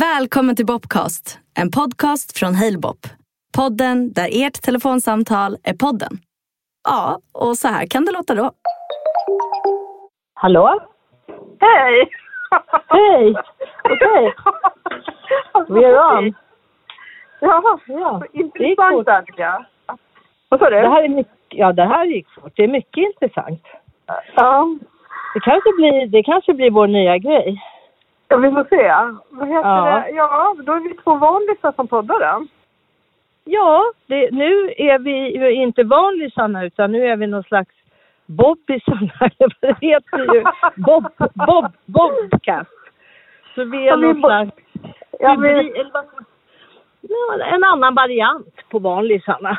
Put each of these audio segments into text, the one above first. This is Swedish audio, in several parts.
Välkommen till Bobcast, en podcast från Halebop. Podden där ert telefonsamtal är podden. Ja, och så här kan det låta då. Hallå? Hej! Hej! Okej. We're on. Ja, Ja, intressant. Annika. Vad sa du? Det här är mycket, ja, det här gick fort. Det är mycket intressant. Ja, Det kanske blir, det kanske blir vår nya grej. Ja, vi får se. Vad heter Ja. det? Ja, då är vi två vanliga som poddar då. Ja, det, nu är vi ju inte vanlisarna utan nu är vi någon slags bobbisarna. det heter ju. Bob, bob, bobcast. Så vi är Ja, någon slags Ja, vi, en annan variant på vanlisarna.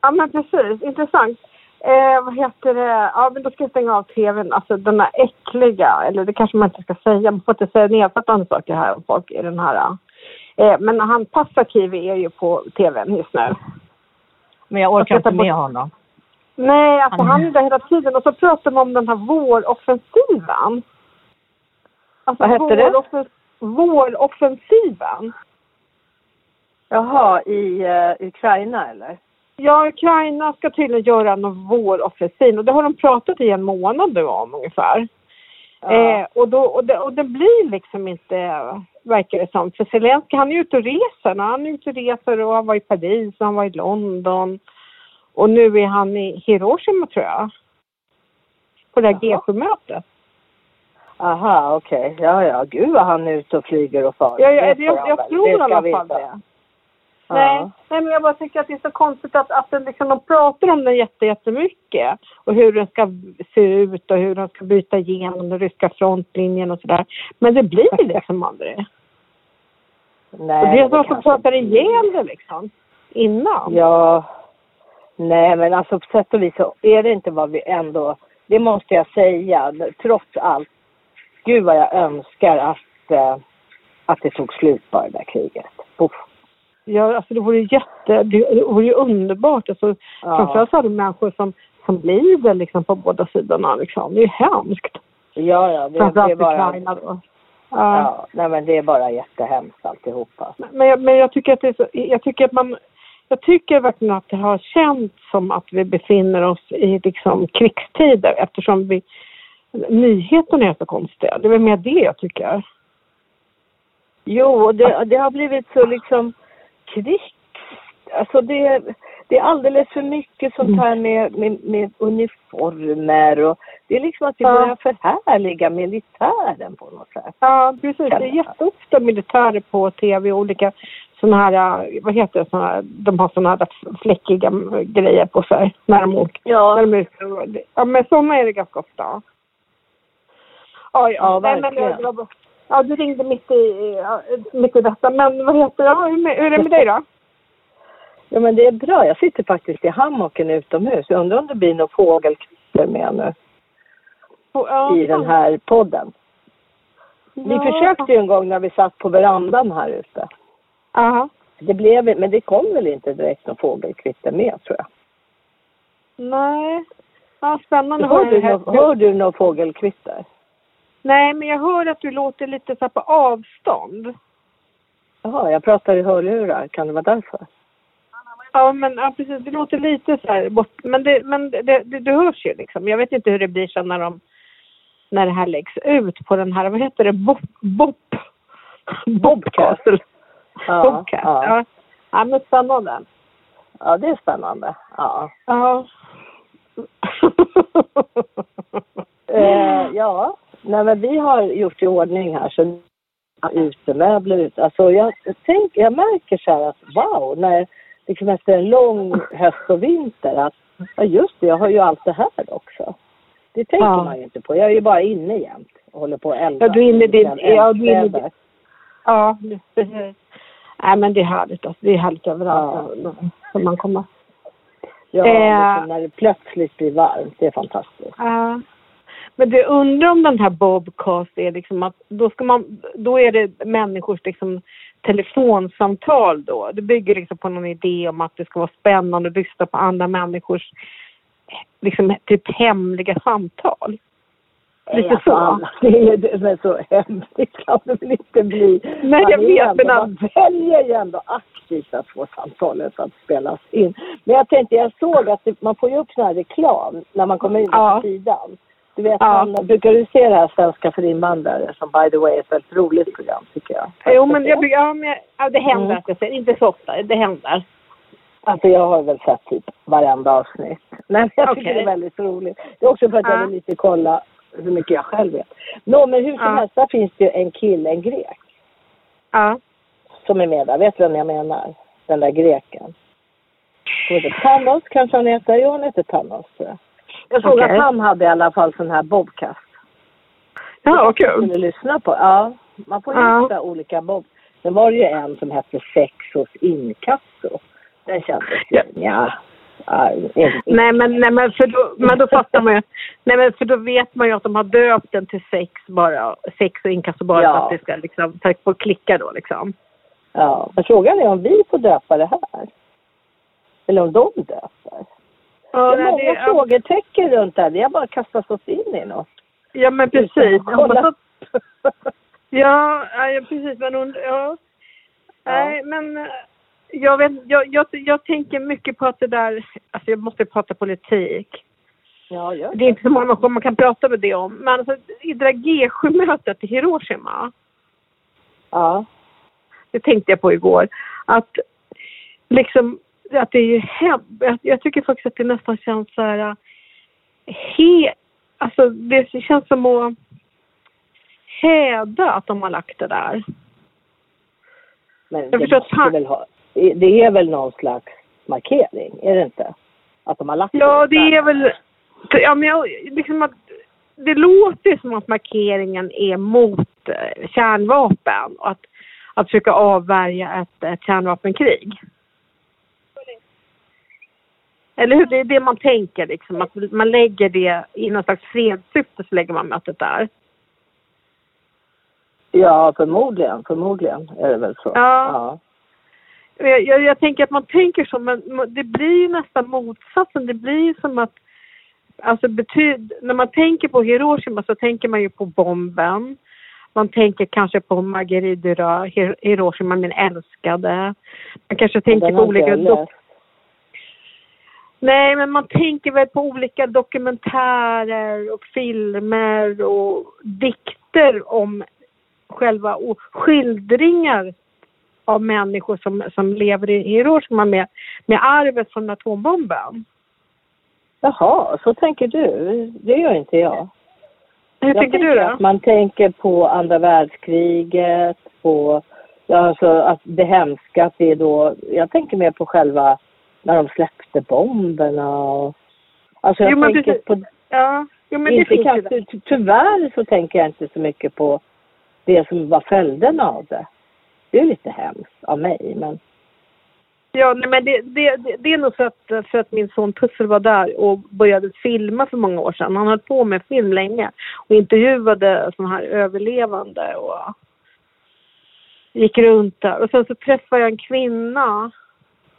ja men precis. Intressant. Eh, vad heter det? Ja, men då ska jag stänga av tvn. Alltså den här äckliga, eller det kanske man inte ska säga. Man får inte säga nedsättande saker här om folk i den här. Eh, men han Passakivi är ju på tvn just nu. Men jag orkar Jag inte med bort- honom. Nej, alltså Han- han är där hela tiden. Och så pratar man om den här våroffensiven. Alltså, Vad hette det? våroffen- Våroffensiven. Jaha, i uh, Ukraina eller? Ja, Ukraina ska tydligen göra någon våroffensiv och det har de pratat i en månad nu om ungefär. Ja. Eh, och, då, och, det, och det blir liksom inte, verkar det som. För Zelenskyj han är ute och reser. Han är ute och reser och han var i Paris och han var i London. Och nu är han i Hiroshima tror jag. På det här Jaha. G7-mötet. Aha, okej. Ja, ja. Gud vad han är ute och flyger och far. Ja, jag, Det jag, jag, väl. tror i alla fall det. Nej, nej, men jag bara tycker att det är så konstigt att, att den liksom, de pratar om den jätte, jättemycket. Och hur den ska se ut och hur de ska bryta igenom den ryska frontlinjen och sådär. Men det blir liksom aldrig. Nej, och det är de som kanske pratar inte. ihjäl det liksom. Innan. Ja. Nej, men alltså på sätt och vis så är det inte vad vi ändå... Det måste jag säga, trots allt. Gud vad jag önskar att, eh, att det tog slut på det där kriget. Uff. Ja, alltså det vore ju jätte, det vore ju underbart. Alltså, Ja. Framförallt alla människor som, som lider liksom på båda sidorna liksom. Det är ju hemskt. Ja, ja. Det, det är Framförallt bara... Ukraina då. Ja. Ja, nej men det är bara jättehemskt alltihopa. Men jag, men jag tycker att det är så, jag tycker att man jag tycker verkligen att det har känts som att vi befinner oss i liksom krigstider eftersom vi nyheterna är så konstiga. Det är väl mer det jag tycker. Jo, det, det har blivit så liksom krigs... Alltså det, det är alldeles för mycket sånt här med, med, med uniformer och det är liksom att vi Ja. börjar förhärliga militären på något sätt. Ja, precis. Det är jätteofta militärer på tv och olika sådana här, vad heter det, såna här, de har sådana här fläckiga grejer på sig när de åker. När Ja, de är, ja, men sådana är det ganska ofta. Ja, ja. Ja, Nej, men verkligen. Ja, du ringde mitt i, ja, mitt i detta. Men vad heter det? Ja, hur, med- hur är det med dig då? ja, men det är bra. Jag sitter faktiskt i hammocken utomhus. Jag undrar om det blir något fågelkvitter med nu Ja, i den här podden. Vi ja. försökte ju en gång när vi satt på verandan här ute. Ja. Det blev, men det kom väl inte direkt någon fågelkvitter med tror jag. Nej. Ja, spännande. Hör du, Hör- nå- hör du någon fågelkvitter? Nej, men jag hör att du låter lite så på avstånd. Jaha, jag pratar i hörlurar. Kan det vara därför? Ja, men ja, precis. Det låter lite så här bort. Men det, men det, det, det hörs ju liksom. Jag vet inte hur det blir sen när de när det här läggs ut på den här, vad heter det, Bob, Bob, Bobcast. Ja, Bobcast. ja. Ja. ja, men spännande. ja, det är spännande. Ja. Ja. Eh, ja, nej men vi har gjort i ordning här så utemöbler ute. Alltså jag, tänker, jag märker så här att wow, när liksom efter en lång höst och vinter att ja just det, jag har ju allt det här också. Det tänker Ja. man ju inte på. Jag är ju bara inne jämt och håller på att elda. Ja, du är inne i din- ja, du är inne i Eldstäder. Ja, precis. Nej, men det är härligt. Alltså. Det är härligt överallt Ja. som man kommer. Ja, Eh. liksom när det plötsligt blir varmt. Det är fantastiskt. Ja. Men det undrar om den här Bobcast är liksom att då ska man, då är det människors liksom telefonsamtal då. Det bygger liksom på någon idé om att det ska vara spännande att lyssna på andra människors liksom typ hemliga samtal. Lite så. Det är ju men så hemskt kan det väl inte bli. Nej, jag vet, men Man väljer ju ändå aktivt att få samtalet att spelas in. Men jag tänkte, jag såg att man får ju upp sån här reklam när man kommer in Ja. på sidan. Du vet, Ja. man, brukar du se det här Svenska för invandrare som by the way är ett väldigt roligt program tycker jag. Jo, men, jag, ja, men jag, ja, det händer Mm. att jag ser. Inte så ofta. Det händer. Alltså jag har väl sett typ varenda avsnitt. Nej, jag tycker Okej. det är väldigt roligt. Det är också för att jag Ja. vill lite kolla hur mycket jag själv vet. Nå, men hur som Ja. helst, där finns det ju en kille, en grek, Ja. som är med där. Vet du vem jag menar? Den där greken. Thanos kanske han heter. Jo, han heter Thanos tror jag. Jag såg Okej. att han hade i alla fall sån här bobcast. Ja, vad kul. skulle lyssna på. Ja, man får Ja. hitta olika bob. Sen var det ju en som hette Sex hos inkasso. Den kändes Ja. ja. Nej men, nej, men, för då, men då fattar man ju. Nej, men för då vet man ju att de har döpt den till sex bara. Sex och inkasso bara Ja. för att det ska liksom, för att få klicka då liksom. Ja, men frågan är om vi får döpa det här. Eller om de döper. Ja, det många det- frågetecken runt det här. Vi har bara kastat oss in i något. Ja men precis. Kolla. ja, ja, precis. Men hon, ja. Nej, men eh, jag, vet, jag, jag, jag tänker mycket på att det där, alltså jag måste prata politik. ja, gör Det är inte så många människor man kan prata med det om. Men alltså, i det där G7-mötet i Hiroshima, Ja. det tänkte jag på igår, att liksom, att det är ju hem, jag, tycker faktiskt att det nästan känns så här, eh, he, alltså det känns som att häda att de har lagt det där. Men Jag det, han- väl ha, det är väl någon slags markering, är det inte? Att de har lagt Ja, det där. är väl... Ja, men jag, liksom att, det låter som att markeringen är mot eh, kärnvapen och att, att försöka avvärja ett, ett kärnvapenkrig. Eller hur? Det är det man tänker liksom. Att man lägger det i någon slags fredssyfte så lägger man mötet där. Ja, förmodligen. Förmodligen är det väl så. Ja. Jag, jag, jag tänker att man tänker så, men det blir ju nästan motsatsen. Det blir ju som att, alltså betyd, när man tänker på Hiroshima så tänker man ju på bomben. Man tänker kanske på Marguerite Duras, Hir- Hiroshima min älskade. Man kanske tänker på olika... läst. Nej, men man tänker väl på olika dokumentärer och filmer och dikter om själva och skildringar av människor som, som lever i Hiroshima med, med arvet från atombomben. Jaha, så tänker du? Det gör inte jag. Hur jag tänker du då? att man tänker på andra världskriget, på ja, alltså att det hemska att det är då, jag tänker mer på själva när de släppte bomberna och alltså jag Jo, men tänker precis. på, Ja, jo, men det inte ju kanske, ty- tyvärr så tänker jag inte så mycket på det som var följderna av det. Det är lite hemskt av mig men Ja, nej, men det, det, det, det är nog för att, för att min son Tussel var där och började filma för många år sedan. Han höll på med film länge och intervjuade sådana här överlevande och gick runt där. Och sen så träffade jag en kvinna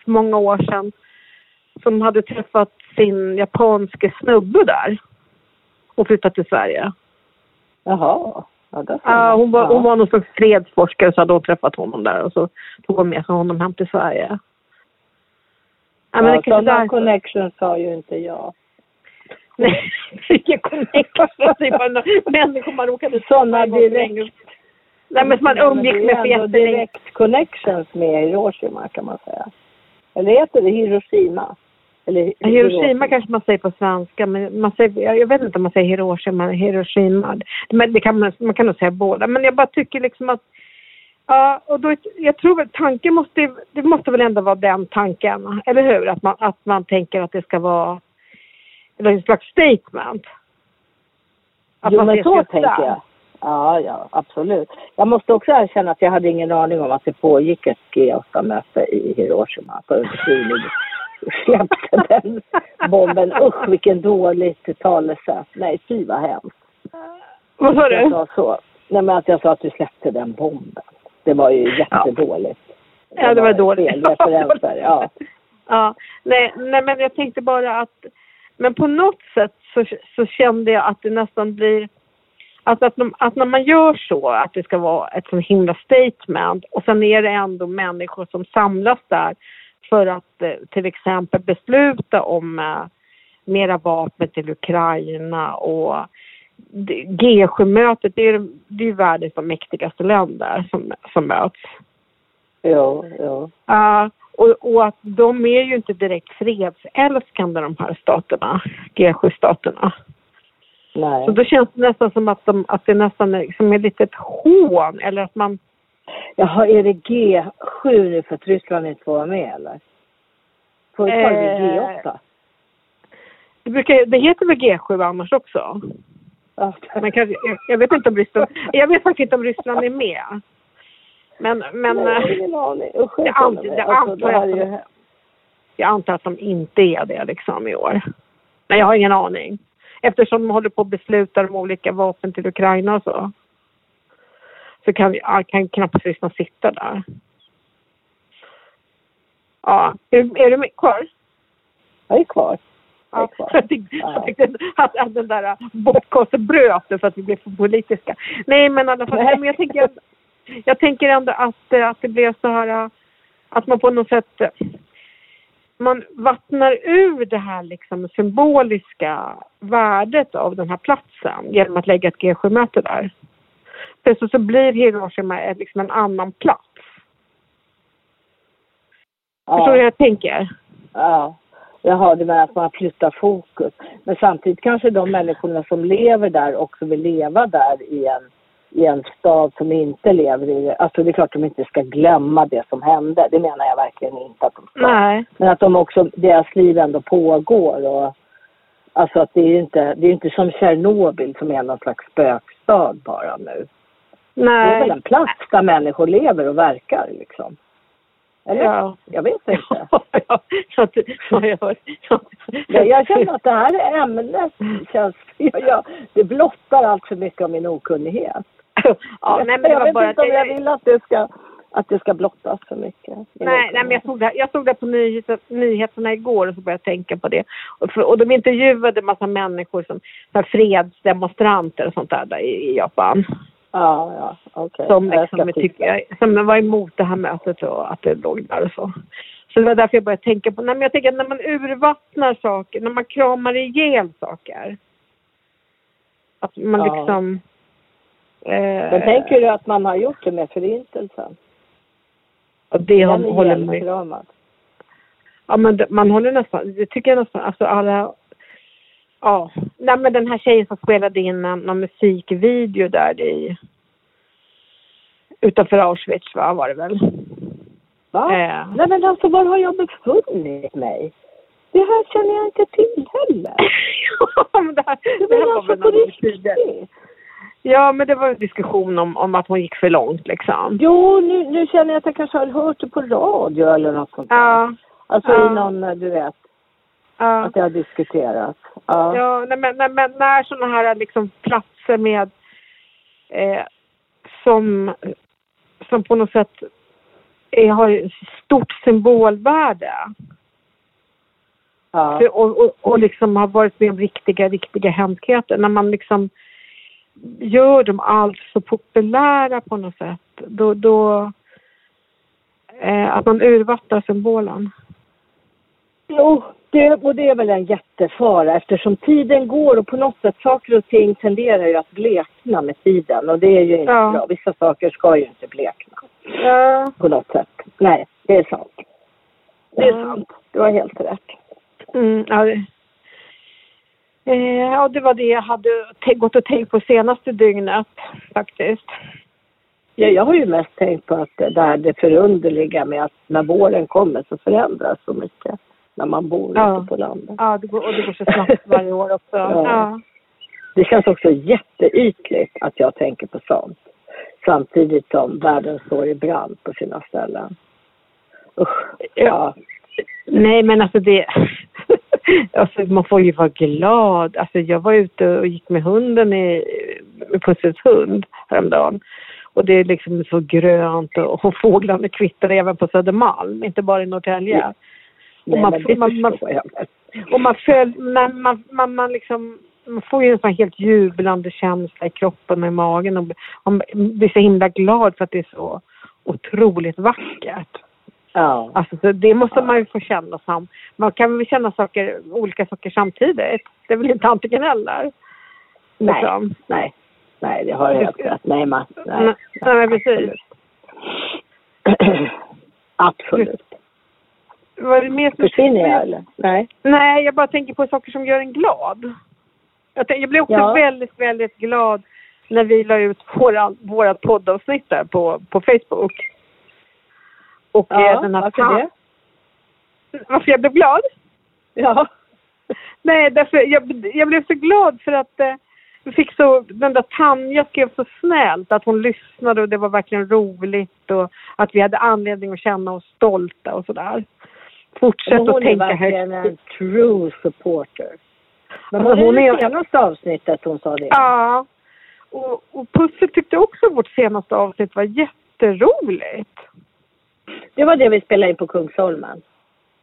för många år sedan som hade träffat sin japanske snubbe där och flyttat till Sverige. jaha. Ja, man. hon, var, hon var någon slags fredsforskare så hade hon träffat honom där och så tog hon med sig honom hem till Sverige. Ja, men ja, kanske sådana där... connections har ju inte jag. Nej, vilken connection. Människor man råkade Sådana direkt-. Nej, men som man umgicks med för jättelänge. direkt connections med Hiroshima kan man säga. Eller heter det Hiroshima? Eller Hiroshima kanske man säger på svenska, men man säger, jag- vet inte om man säger Hiroshima eller Hiroshima. Men det kan man, man kan nog säga båda. Men jag bara tycker liksom att Ja, och då, jag tror väl tanken måste, det måste väl ändå vara den tanken, eller hur? Att man, att man tänker att det ska vara en slags statement. Att Jo man men så tänker jag. Ja, ja, absolut. Jag måste också erkänna att jag hade ingen aning om att det pågick ett G8-möte i Hiroshima förrän Julie släppte den bomben. Usch vilken dåligt talesätt. Nej, fy vad hemskt. Vad sa Jag du? sa så. Nej men att jag sa att du släppte den bomben. Det var ju jättedåligt. Ja, det var dåligt. Fel referenser, ja. Ja, nej, nej, men jag tänkte bara att... Men på något sätt så, så kände jag att det nästan blir... Alltså att, de, att när man gör så, att det ska vara ett så himla statement och sen är det ändå människor som samlas där för att eh, till exempel besluta om eh, mera vapen till Ukraina och det- G7-mötet, det är, det är världens de mäktigaste länder som, som möts. Jo. Ja, och, och att de är ju inte direkt fredsälskande de här staterna, G7-staterna. Nej. Så då känns det nästan som att, de, att det nästan är, som är lite ett hån eller att man... Jaha, är det G7 nu för att Ryssland inte får vara med eller? Det väl Eh, G8? Det, brukar, det heter väl G7 annars också? Ja. Men kanske, jag, jag vet inte om Ryssland... Jag vet faktiskt inte om Ryssland är med. Men, men Nej, jag eh, ingen aning. Usch, jag mig. det Alltså, antar jag jag antar att de inte är det liksom i år. Men jag har ingen aning. Eftersom de håller på att besluta om olika vapen till Ukraina och så. Så kan, ja, kan knappast Ryssland sitta där. Ja, är, är du kvar? Jag är kvar. Jag är Ja, jag jag tyckte att, att den där bortkasten bröt för att vi blev för politiska. Nej men i alla fall, men jag tänker, jag tänker ändå att, att det blev så här att man på något sätt man vattnar ur det här liksom symboliska värdet av den här platsen genom att lägga ett G7-möte där. För så, så blir Hiroshima liksom en annan plats. Förstår du hur Ja, jag tänker? ja. Jaha, du menar att man flyttar fokus. Men samtidigt kanske de människorna som lever där också vill leva där i en, i en stad som inte lever i det. Alltså det är klart att de inte ska glömma det som hände. Det menar jag verkligen inte att de ska. Nej. Men att de också, deras liv ändå pågår och alltså att det är ju inte, det är inte som Tjernobyl som är någon slags spökstad bara nu. Det är Nej. väl en plats där människor lever och verkar liksom. Eller? Ja. Jag vet inte. ja, ja, ja, jag. Jag, jag känner att det här ämnet känns, jag, jag, det blottar allt för mycket av min okunnighet. ja, nej, men jag vet bara inte om jag vill att det ska, att det ska blottas för mycket. Nej, nej, men jag såg det, jag såg det på nyheter, nyheterna igår och så började jag tänka på det. Och, för, och de intervjuade en massa människor som så här fredsdemonstranter och sånt där, där i, i Japan. Ja, ja, okej. Som, Jag liksom, tycker, som var emot det här mötet och att det låg där och så. Så det var därför jag började tänka på, nej, men jag tänker att när man urvattnar saker, när man kramar ihjäl saker. Att man Ja. liksom... Eh, Men tänker du att man har gjort det med förintelsen? och det har, håller man. Ja men det, man håller nästan, det tycker jag nästan, alltså alla, ja. Nej men den här tjejen som spelade in en, någon musikvideo där i, utanför Auschwitz va, var det väl? Va? Eh. Nej men alltså var har jag befunnit mig? Det här känner jag inte till heller. ja men det här, Det det här var alltså på riktigt. Ja men det var en diskussion om, om att hon gick för långt liksom. Jo, nu, nu känner jag att jag kanske har hört det på radio eller något sånt där. Ja. Alltså Ja. i någon, du vet, Ja. att det har diskuterats. Ja. Ja, nej, men, nej, men när sådana här liksom platser med eh, som, som på något sätt är, har stort symbolvärde ja. För- och, och, och liksom har varit med om riktiga, riktiga hemskheter. När man liksom gör dem allt så populära på något sätt, då, då eh, att man urvattnar symbolen. Jo, det, och det är väl en jättefara eftersom tiden går och på något sätt saker och ting tenderar ju att blekna med tiden och det är ju inte Ja. bra. Vissa saker ska ju inte blekna Ja. på något sätt. Nej, det är sant. Det är Ja. sant. Du har helt rätt. Mm, ja, det, eh, ja, det var det jag hade gått och tänkt på senaste dygnet faktiskt. Ja, jag har ju mest tänkt på att det här det förunderliga med att när våren kommer så förändras så mycket när man bor Ja. ute på landet. Ja, det går, och det går så snabbt varje år också. Ja. Ja. Det känns också jätteytligt att jag tänker på sånt. Samtidigt som världen står i brand på sina ställen. Usch. Ja. Nej, men alltså det... alltså man får ju vara glad. Alltså jag var ute och gick med hunden i, med Pussels hund häromdagen. Och det är liksom så grönt och, och fåglarna kvittrar även på Södermalm, inte bara i Norrtälje. Nej, man- man- man- jag. Och man föl, när man, man, man liksom man får ju en sån helt jublande känsla i kroppen och i magen och man blir så himla glad för att det är så otroligt vackert. Ja. Alltså, så det måste Ja. man ju få känna som. Man kan väl känna saker, olika saker samtidigt. Det är väl inte antingen eller. Nej, Liksom. nej. Nej, det har du helt rätt. Nej, man. Nej. Nej, nej, precis. Absolut. Vad är det mer som... Försvinner jag eller? Nej. Nej, jag bara tänker på saker som gör en glad. Jag, tänk, jag blev också Ja. väldigt, väldigt glad när vi la ut våra, våra poddavsnitt där på, på Facebook. Och Ja, den här varför det? Varför jag blev glad? Ja. Nej, därför jag, jag blev så glad för att eh, vi fick så, den där Tanja skrev så snällt att hon lyssnade och det var verkligen roligt och att vi hade anledning att känna oss stolta och sådär. Fortsätt hon att är tänka högt. en true supporter. Men Alltså, hon är- det senaste avsnittet hon sa det? Ja. Och, och Pusse tyckte också vårt senaste avsnitt var jätteroligt. Det var det vi spelade in på Kungsholmen.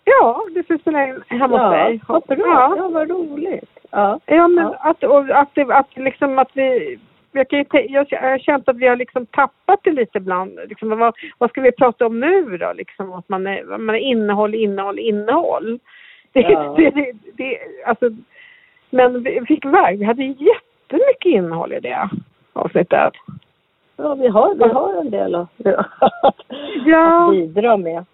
Ja, det ska spela in hemma hos ja, dig. vad bra. Ja. Ja, vad roligt. Ja. Ja, men Ja. att, och att, det, att liksom att vi... Jag, kan ju, jag har känt att vi har liksom tappat det lite ibland. Liksom, vad, vad ska vi prata om nu då? Liksom, att man är, man är innehåll, innehåll, innehåll. Det, Ja. det, det, det, alltså, men vi fick iväg, vi hade jättemycket innehåll i det avsnittet. ja, vi har, vi har en del att, Ja. att bidra med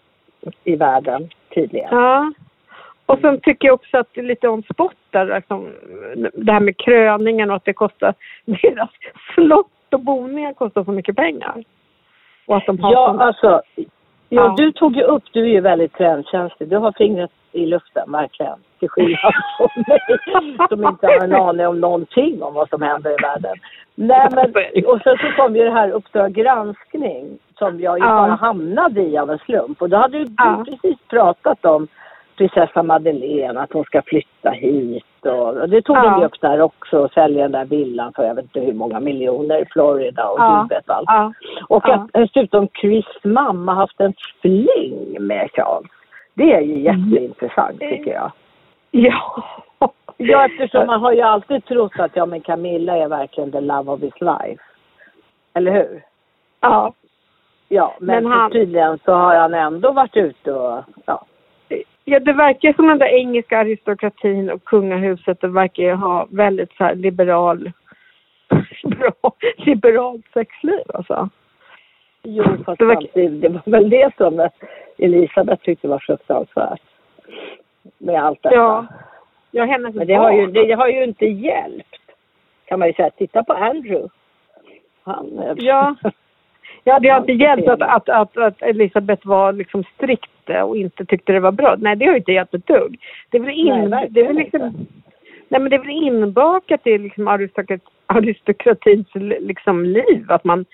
i världen tydligen. Ja. Och sen tycker jag också att lite om sport där, liksom, det här med kröningen och att det kostar, deras slott och boningar kostar så mycket pengar. Och att de har Ja, sån- alltså. Ja, Ja. du tog ju upp, du är ju väldigt trendkänslig. Du har fingret i luften, verkligen. Till skillnad från mig som inte har en aning om någonting om vad som händer i världen. Nej, men, och sen så kom ju det här Uppdrag granskning som jag ju Ja. bara hamnade i av en slump. Och då hade du Ja. precis pratat om prinsessa Madeleine, att hon ska flytta hit. Och, det tog Ja. de upp där också och sälja den där villan för jag vet inte hur många miljoner i Florida och Ja. gud vet allt. Ja. Och Ja. att dessutom Chris mamma haft en fling med Charles. Det är ju jätteintressant tycker jag. Ja. Ja, eftersom man har ju alltid trott att ja men Camilla är verkligen the love of his life. Eller hur? Ja. Ja, men, Men han- tydligen så har han ändå varit ute och ja. Ja, det verkar som den där engelska aristokratin och kungahuset, det verkar ju ha väldigt så här liberal, bra, liberalt sexliv alltså. Jo, fast Det samtidigt, det var väl det som Elisabeth tyckte var fruktansvärt. Med allt detta. Ja. Ja, hennes Men det har, ju, det har ju inte hjälpt. Kan man ju säga. Titta på Andrew. Han... eh, Ja. Ja, det har inte hjälpt att, att, att, att Elisabeth var liksom strikt och inte tyckte det var bra. Nej, det har ju inte hjälpt ett dugg. Det är väl, in, Nej, det är väl liksom, nej, men det är väl inbakat i liksom aristokrat, aristokratins liksom liv att man,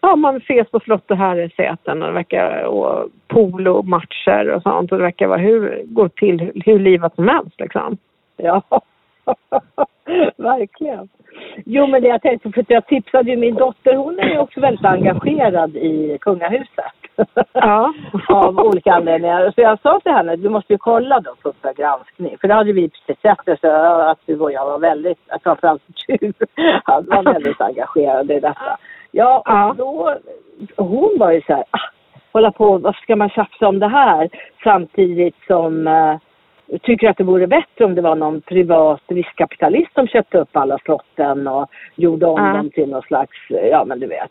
ja, man ses på slott och herresäten och det verkar, och polomatcher och sånt och det verkar vara hur, gå till hur livat som helst liksom. Ja, verkligen. Jo, men det jag tänkte, för jag tipsade ju min dotter, hon är ju också väldigt engagerad i kungahuset. Ja. Av olika anledningar. Så jag sa till henne, du måste ju kolla då på Uppdrag granskning. För det hade vi precis sett, så att du och jag var väldigt, framförallt du, han var väldigt engagerad i detta. Ja, Ja. och då, hon var ju så här, ah, hålla på, varför ska man tjafsa om det här? Samtidigt som eh, tycker att det vore bättre om det var någon privat riskkapitalist som köpte upp alla slotten och gjorde om Ja. dem till någon slags, ja men du vet.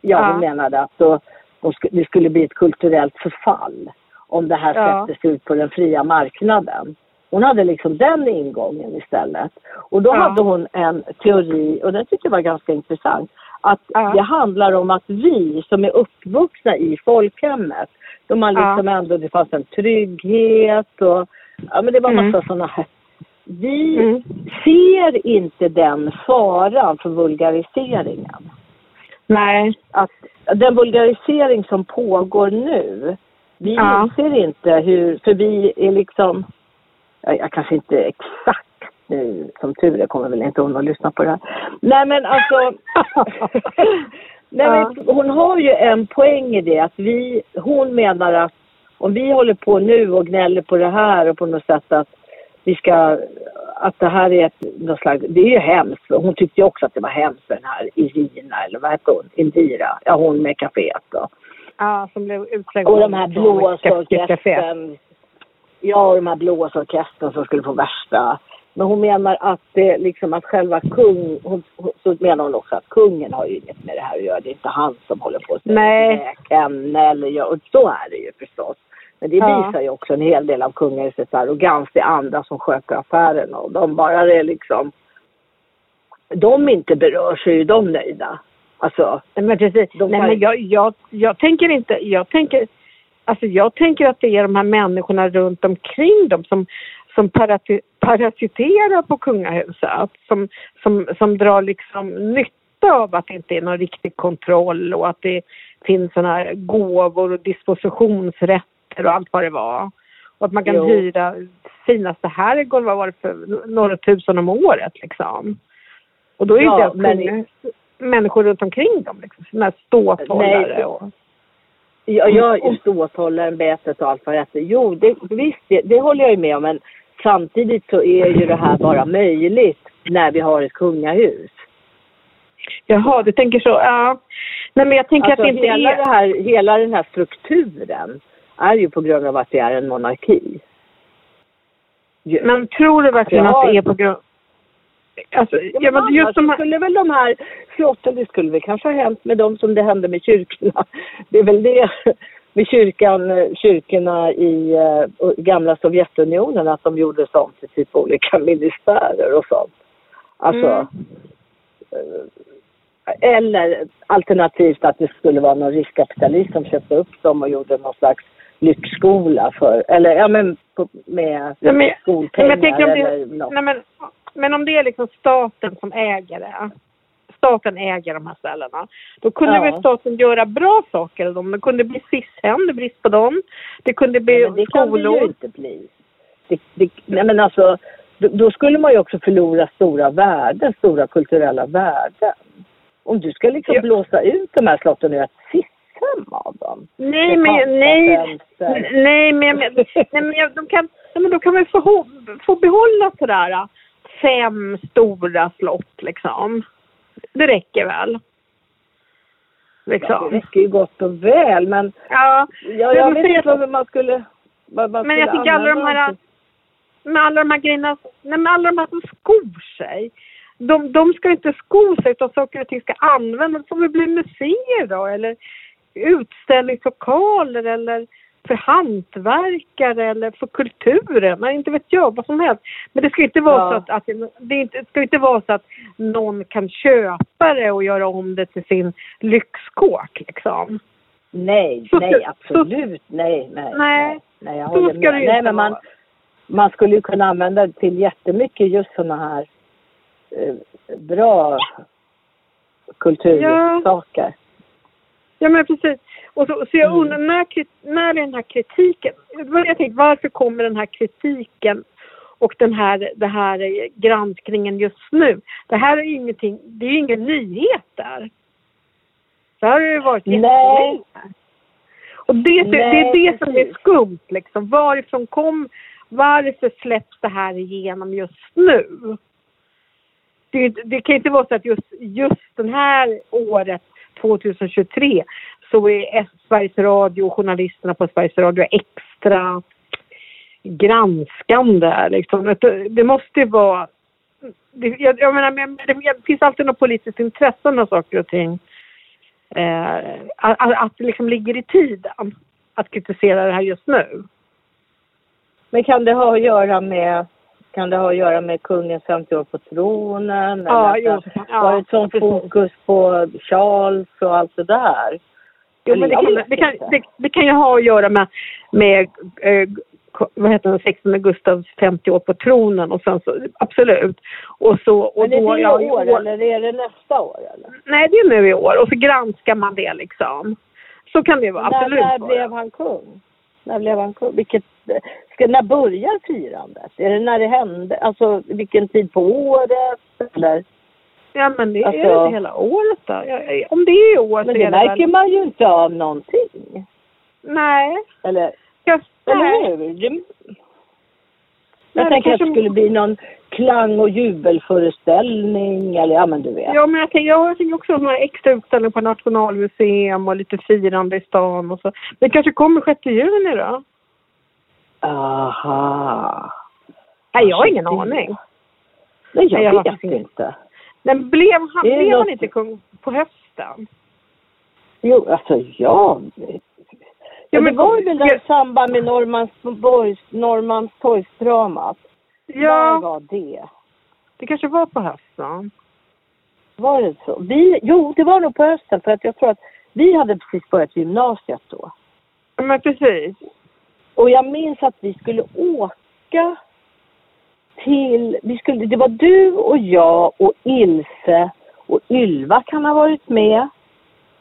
Ja, hon Ja. menade att då, då det skulle bli ett kulturellt förfall om det här Ja. släpptes ut på den fria marknaden. Hon hade liksom den ingången istället. Och då Ja. hade hon en teori, och den tyckte jag var ganska intressant, att Ja. det handlar om att vi som är uppvuxna i folkhemmet, de har Ja. liksom ändå, det fanns en trygghet och ja men det var Mm. massa sådana här. Vi Mm. ser inte den faran för vulgariseringen. Nej. Att den vulgarisering som pågår nu, vi Ja. inser inte hur, för vi är liksom, jag, jag kanske inte exakt nu, som tur är kommer väl inte hon att lyssna på det här. Nej men alltså, nej, men hon har ju en poäng i det att vi, hon menar att om vi håller på nu och gnäller på det här och på något sätt att vi ska att det här är ett, något slags, det är ju hemskt. Hon tyckte ju också att det var hemskt den här Irina, eller vad hette hon? Indira, ja hon med kaféet då. Ja, som blev utslängd. Och de här blåsorkestern. Ja, och de här blåsorkestern som skulle få värsta. Men hon menar att det liksom att själva kung, hon, så menar hon också att kungen har ju inget med det här att göra. Det är inte han som håller på att Nej. henne eller gör, och så är det ju förstås. Men det Ja. visar ju också en hel del av kungahusets arrogans. Det är andra som sköter affärerna och de bara är liksom... De inte berörs så är ju de nöjda. Alltså, men precis. De Nej, men jag, jag, jag tänker inte, jag tänker, alltså jag tänker att det är de här människorna runt omkring dem som, som parati, parasiterar på kungahuset. Som, som, som drar liksom nytta av att det inte är någon riktig kontroll och att det finns såna här gåvor och dispositionsrätter och allt vad det var. Och att man kan Jo. hyra finaste herrgården, vad var det för, några tusen om året liksom. Och då är Ja, det men- kungahus, människor runt omkring dem liksom. Såna här ståthållare och... Ja, jag är ju ståthållarämbetet och allt vad det heter. Jo, det, visst, det, det håller jag ju med om. Men samtidigt så är ju det här bara möjligt när vi har ett kungahus. Jaha, du tänker så. Ja. Nej, men jag tänker Alltså, att det inte hela, är... det här, hela den här strukturen är ju på grund av att det är en monarki. Men tror du verkligen Ja. att det är på grund... Alltså, ja, men annars just de här... skulle väl de här slotten, det skulle väl kanske ha hänt med dem som det hände med kyrkorna. Det är väl det med kyrkan, eh, kyrkorna i eh, gamla Sovjetunionen, att de gjorde sånt till typ olika ministärer och sånt. Alltså, Mm. eh, eller alternativt att det skulle vara någon riskkapitalist som köpte upp dem och gjorde någon slags lyxskola för, eller ja men på, med Nej, men- skolpengar men jag tänker om det- eller något. Nej, men, men om det är liksom staten som äger det. Staten äger de här ställena. Då kunde Ja. väl staten göra bra saker dem. Det kunde bli SIS-hem, det brist på dem. Det kunde bli men det kan det skolor. ju inte bli. Det, det, nej men alltså, då, då skulle man ju också förlora stora värden, stora kulturella värden. Om du ska liksom Ja. blåsa ut de här slotten göra ett dem. Nej, men nej. Nej, men, nej, men de kan, nej, men då kan man få, få behålla sådär fem stora slott liksom. Det räcker väl? Ja, det Liksom. räcker ju gott och väl men Ja, jag man vet inte vad man skulle... Vad man men jag skulle tycker alla de här, med alla de här grejerna, nej men alla de här som skor sig. De, de ska inte sko sig utan saker och ting ska användas. Det får väl bli museer då eller utställningslokaler eller för hantverkare eller för kulturen. Nej, inte vet jag, vad som helst. Men det ska inte vara Ja. så att, att det, inte, ska inte vara så att någon kan köpa det och göra om det till sin lyxkåk liksom. Nej, Så nej, absolut. Nej, nej. Nej, nej jag så håller med. Nej, men man, man skulle ju kunna använda det till jättemycket just sådana här eh, bra kultursaker. Ja men precis. Och så, så jag Mm. undrar när, när är den här kritiken, jag tänkte, varför kommer den här kritiken och den här, det här granskningen just nu? Det här är ju ingenting, det är ju ingen nyhet där. Det här har ju varit Nej. jättelänge. Och det, det är Nej, det som är skumt liksom. Varifrån kom, varför släpps det här igenom just nu? Det, det kan inte vara så att just, just den här året 2023 så är Sveriges Radio och journalisterna på Sveriges Radio extra granskande. Liksom. Det, det måste ju vara... Det, jag, jag menar, men det, det finns alltid något politiskt intresse av saker och ting. Eh, att, att, det liksom ligger i tiden att kritisera det här just nu. Men kan det ha att göra med kan det ha att göra med kungens 50 år på tronen? Ja, eller det ja, var ett sånt fokus på Charles och allt det där? Jo, men det, kan, det, kan, det, det kan ju ha att göra med, med eh, vad heter den, 16 Gustavs 50 år på tronen och sen så, absolut. Och så, och Men är då, det ja, i år, år- eller är det nästa år? Eller? Nej, det är nu i år och så granskar man det liksom. Så kan det vara, absolut när, när blev han kung? När blev han kung? Vilket, ska, när börjar firandet? Är det när det hände? Alltså vilken tid på året? Eller? Ja, men det är Alltså- det hela året då. Om det är i år Men så det är det märker väl... man ju inte av någonting. Nej. Eller, nej. eller hur? Det, Jag det tänker att det kanske- skulle bli någon klang och jubelföreställning eller ja men du vet. Ja, men jag tänker, ja, jag tänker också några extra utställningar på Nationalmuseum och lite firande i stan och så. Det kanske kommer 6 juni då? Aha. Nej, jag har ingen aning. Nej, jag Nej, jag vet inte. Men blev han, Det blev han något- inte kung på hösten? Jo, alltså jag... Ja, men det var väl där i samband med Norrmalmsborgs, Norrmalmstorgsdramat. Ja, var det? det kanske var på hösten. Var det så? Vi, jo, det var nog på hösten för att jag tror att vi hade precis börjat gymnasiet då. Ja, Men precis. Och jag minns att vi skulle åka till, vi skulle, det var du och jag och Ilse och Ylva kan ha varit med.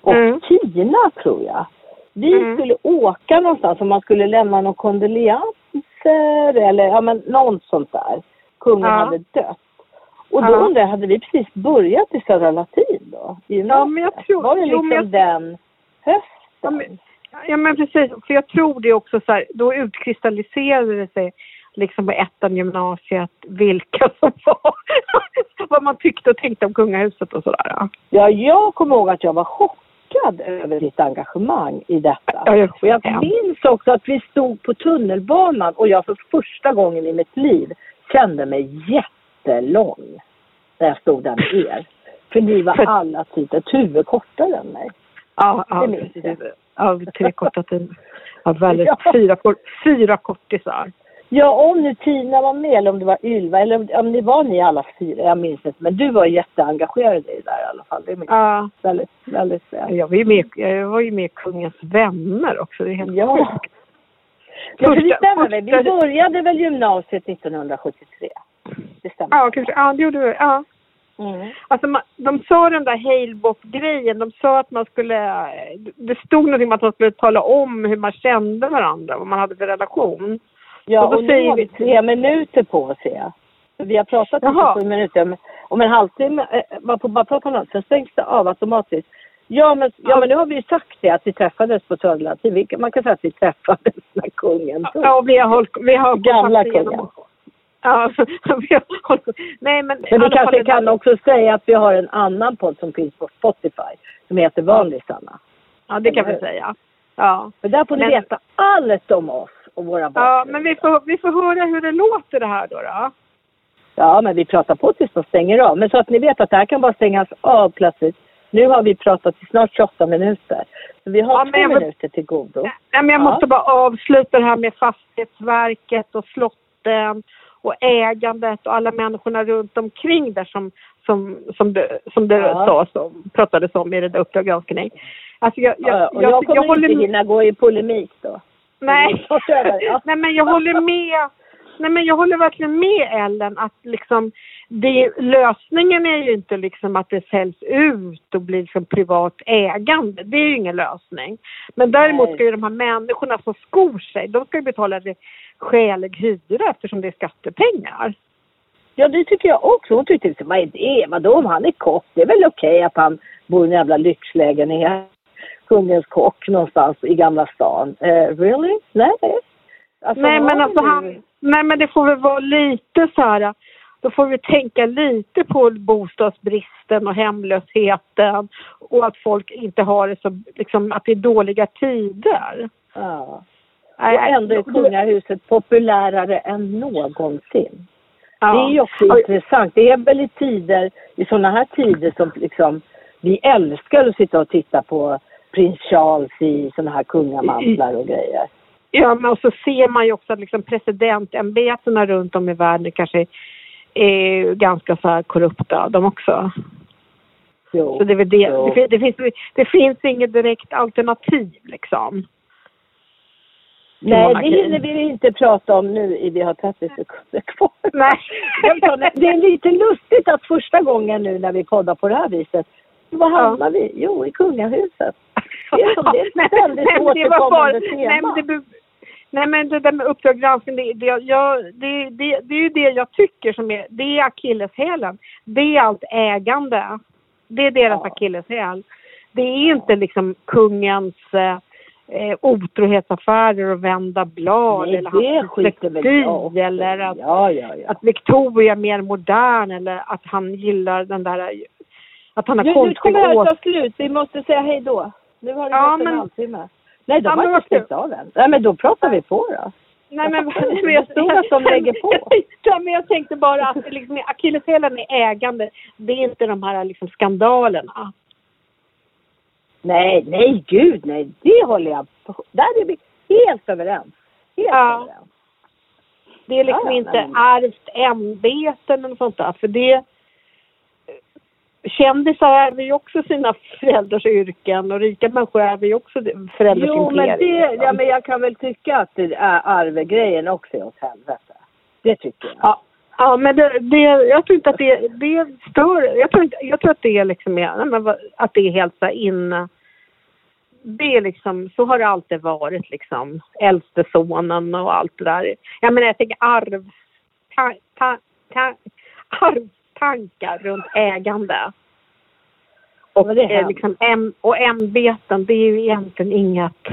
Och Mm. Tina tror jag. Vi Mm. skulle åka någonstans och man skulle lämna någon kondolenser eller ja men något sånt där. Kungen Ja. hade dött. Och då Ja. undrar jag, hade vi precis börjat i Södra Latin då? I Ja, men jag tror- Var det jo, liksom men jag- den hösten? Ja, men- Ja men precis, för jag tror det också så här, då utkristalliserade det sig liksom på ettan gymnasiet vilka som var, vad man tyckte och tänkte om kungahuset och sådär. Ja, jag kommer ihåg att jag var chockad över ditt engagemang i detta. Ja, jag- och jag ja. minns också att vi stod på tunnelbanan och jag för första gången i mitt liv kände mig jättelång när jag stod där med er. För ni var För- alla typ ett huvud kortare än mig. Ja, ja Det minns precis. Ja, tre korta tider. Ja, väldigt, Ja. fyra, fyra kortisar. Ja, om nu Tina var med eller om det var Ylva eller om, om det var ni alla fyra, jag minns inte. Men du var jätteengagerad i det där i alla fall. Det Ja, väldigt, väldigt väl. jag var ju med, jag var ju med i Kungens vänner också. Det är helt Ja. sjukt. Ja, för det Första- stämmer väl. Vi första- började väl gymnasiet 1973. Det stämmer. Ja, kanske. Ja, det gjorde vi. Ja. Mm. Alltså, man, de sa den där Halebop-grejen. De sa att man skulle... Det stod någonting om att man skulle tala om hur man kände varandra, vad man hade för relation. Ja, Och då och nu säger har vi tre minuter på oss, jag. Vi har pratat i Jaha. 27 minuter. Om, en halvtimme, eh, man får bara prata om något, sen stängs det av automatiskt. Ja men, ja, Ja. men nu har vi ju sagt det, att vi träffades på. Vi- Man kan säga att vi träffades när kungen dog. Ja, vi har hållit... Vi har Gamla kungen. Ja, vi har hållit... Nej, men... Men vi kanske kan där- också säga att vi har en annan podd som finns på Spotify som heter Vanlig Sanna. Ja, det kan vi säga. Ja. För där får ni Men- veta allt om oss och våra Ja, bakgrunder. men vi får, vi får höra hur det låter det här då. då. Ja, men vi pratar på tills de stänger av. Men så att ni vet att det här kan bara stängas av plötsligt. Nu har vi pratat i snart 28 minuter. Så vi har Ja, två jag minuter till godo. Nej, men jag Ja. måste bara avsluta det här med Fastighetsverket och slotten och ägandet och alla människorna runt omkring där som, som, som det, som det Ja. sades om, pratades om i det där Uppdrag granskning. Alltså jag, jag, Ja, och jag, kommer håller inte hinna gå i polemik då. Nej. Nej men jag håller med. Nej men jag håller verkligen med Ellen att liksom det, lösningen är ju inte liksom att det säljs ut och blir liksom privat ägande. Det är ju ingen lösning. Men däremot Nej. ska ju de här människorna som skor sig, de ska ju betala skälig hyra eftersom det är skattepengar. Ja, det tycker jag också. Hon tyckte liksom, vad är det? Vadå om han är kock? Det är väl okej att han bor i en jävla lyxlägenhet. Kungens kock någonstans i Gamla stan. Eh, really? Nej. Alltså, nej men alltså han, nej men det får väl vara lite så här, då får vi tänka lite på bostadsbristen och hemlösheten och att folk inte har det så, liksom att det är dåliga tider. Ja. Och ändå är kungahuset populärare än någonsin. ja. Det är ju också Ja, intressant. Det är väl i tider, i sådana här tider som liksom vi älskar att sitta och titta på prins Charles i sådana här kungamantlar och grejer. Ja, men och så ser man ju också att liksom presidentämbetena runt om i världen kanske är ganska så här korrupta de också. Jo. Så det, är väl det, det, det, finns, det finns inget direkt alternativ liksom. Nej, det hinner vi inte prata om nu. Vi har 30 sekunder kvar. Nej. Det- är lite lustigt att första gången nu när vi poddar på det här viset, var hamnar vi? Jo, i kungahuset. Det är som det är ett men bara- återkommande Nej, tema. det, nej men det där med Uppdrag granskning, det, det, jag, det, det, det är ju det jag tycker som är, det är akilleshälen. Det är allt ägande. Det är deras Ja. akilleshäl. Det är inte liksom kungens, eh, eh, otrohetsaffärer och vända blad Nej, eller hans dyslexi, eller att, Ja, ja, ja. att Victoria är mer modern eller att han gillar den där att han har Nu, nu konstiga kommer det åsikter. ta slut. Vi måste säga hej då. Nu har det Ja, gått en men- halvtimme. Nej, de Ja, har inte vad stängt av än. Nej, men då pratar vi på då. Nej men, men jag, stod att de lägger på. Ja, men jag tänkte bara att liksom, akilleshälen är ägande. Det är inte de här liksom, skandalerna. Nej, nej, gud nej. Det håller jag på. Där är vi helt överens. Helt Ja. överens. Det är liksom Ja, inte men- ärvt ämbeten eller sånt där. För det... Kändisar ärver ju också sina föräldrars yrken och rika människor ärver ju också föräldrars Jo, men det, imperier, ja, men jag kan väl tycka att det är arvegrejen också är åt helvete. Det tycker jag. Ja, ja men det, det, jag tror inte att det, det stör. Jag tror, inte, jag tror att det är liksom, är- att det är helt så inne. Det är liksom, så har det alltid varit liksom. Äldste sonen och allt det där. Jag menar jag tänker arv, ta, ta, ta, arvtankar runt ägande. Och, Men det är eh, liksom, äm, och ämbeten, det är ju egentligen inget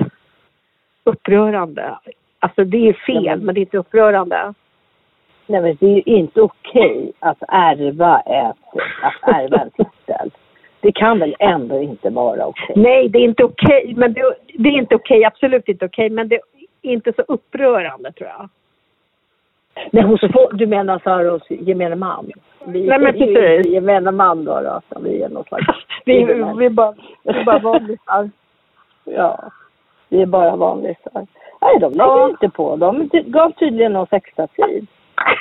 upprörande. Alltså det är fel, Ja, men- men det är inte upprörande. Nej, men det är ju inte okej att ärva ett, att ärva en titel. Det kan väl ändå inte vara okej? Nej, det är inte okej. Men det, det är inte okej, absolut inte okej. Men det är inte så upprörande tror jag. Nej, hos du menar så här hos gemene man? Vi Nej, men är precis. inte gemene man då, då så vi är någon slags... Vi, vi är bara, vi är bara vanlisar. Ja, vi är bara vanlisar. Nej, de lägger Ja. inte på. De gav tydligen någon extra tid.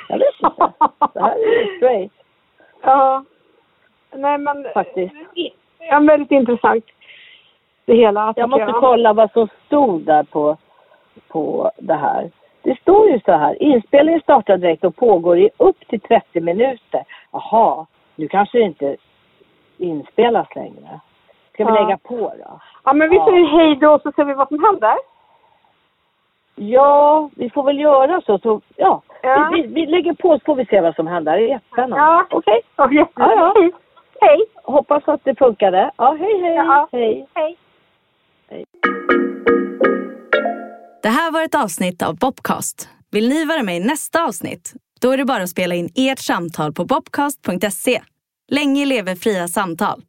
Jag vet inte. Det här är straight. Ja. Nej, men... Faktiskt. Ja, väldigt intressant. Det hela. Jag måste kolla vad som stod där på, på det här. Det står ju så här. Inspelningen startar direkt och pågår i upp till 30 minuter. Jaha, nu kanske det inte inspelas längre. Ska vi Ja. lägga på då? Ja, men vi Ja. säger hej då så ser vi vad som händer. Ja, vi får väl göra så. så ja. Ja. Vi, vi, vi lägger på så får vi se vad som händer. Det är jättespännande. Ja, okej. Okay. Ja, ja. Hej. Hej. Hoppas att det funkade. Ja, hej hej. Ja. Hej. Hej. Det här var ett avsnitt av Bobcast. Vill ni vara med i nästa avsnitt? Då är det bara att spela in ert samtal på bobcast.se. Länge leve fria samtal.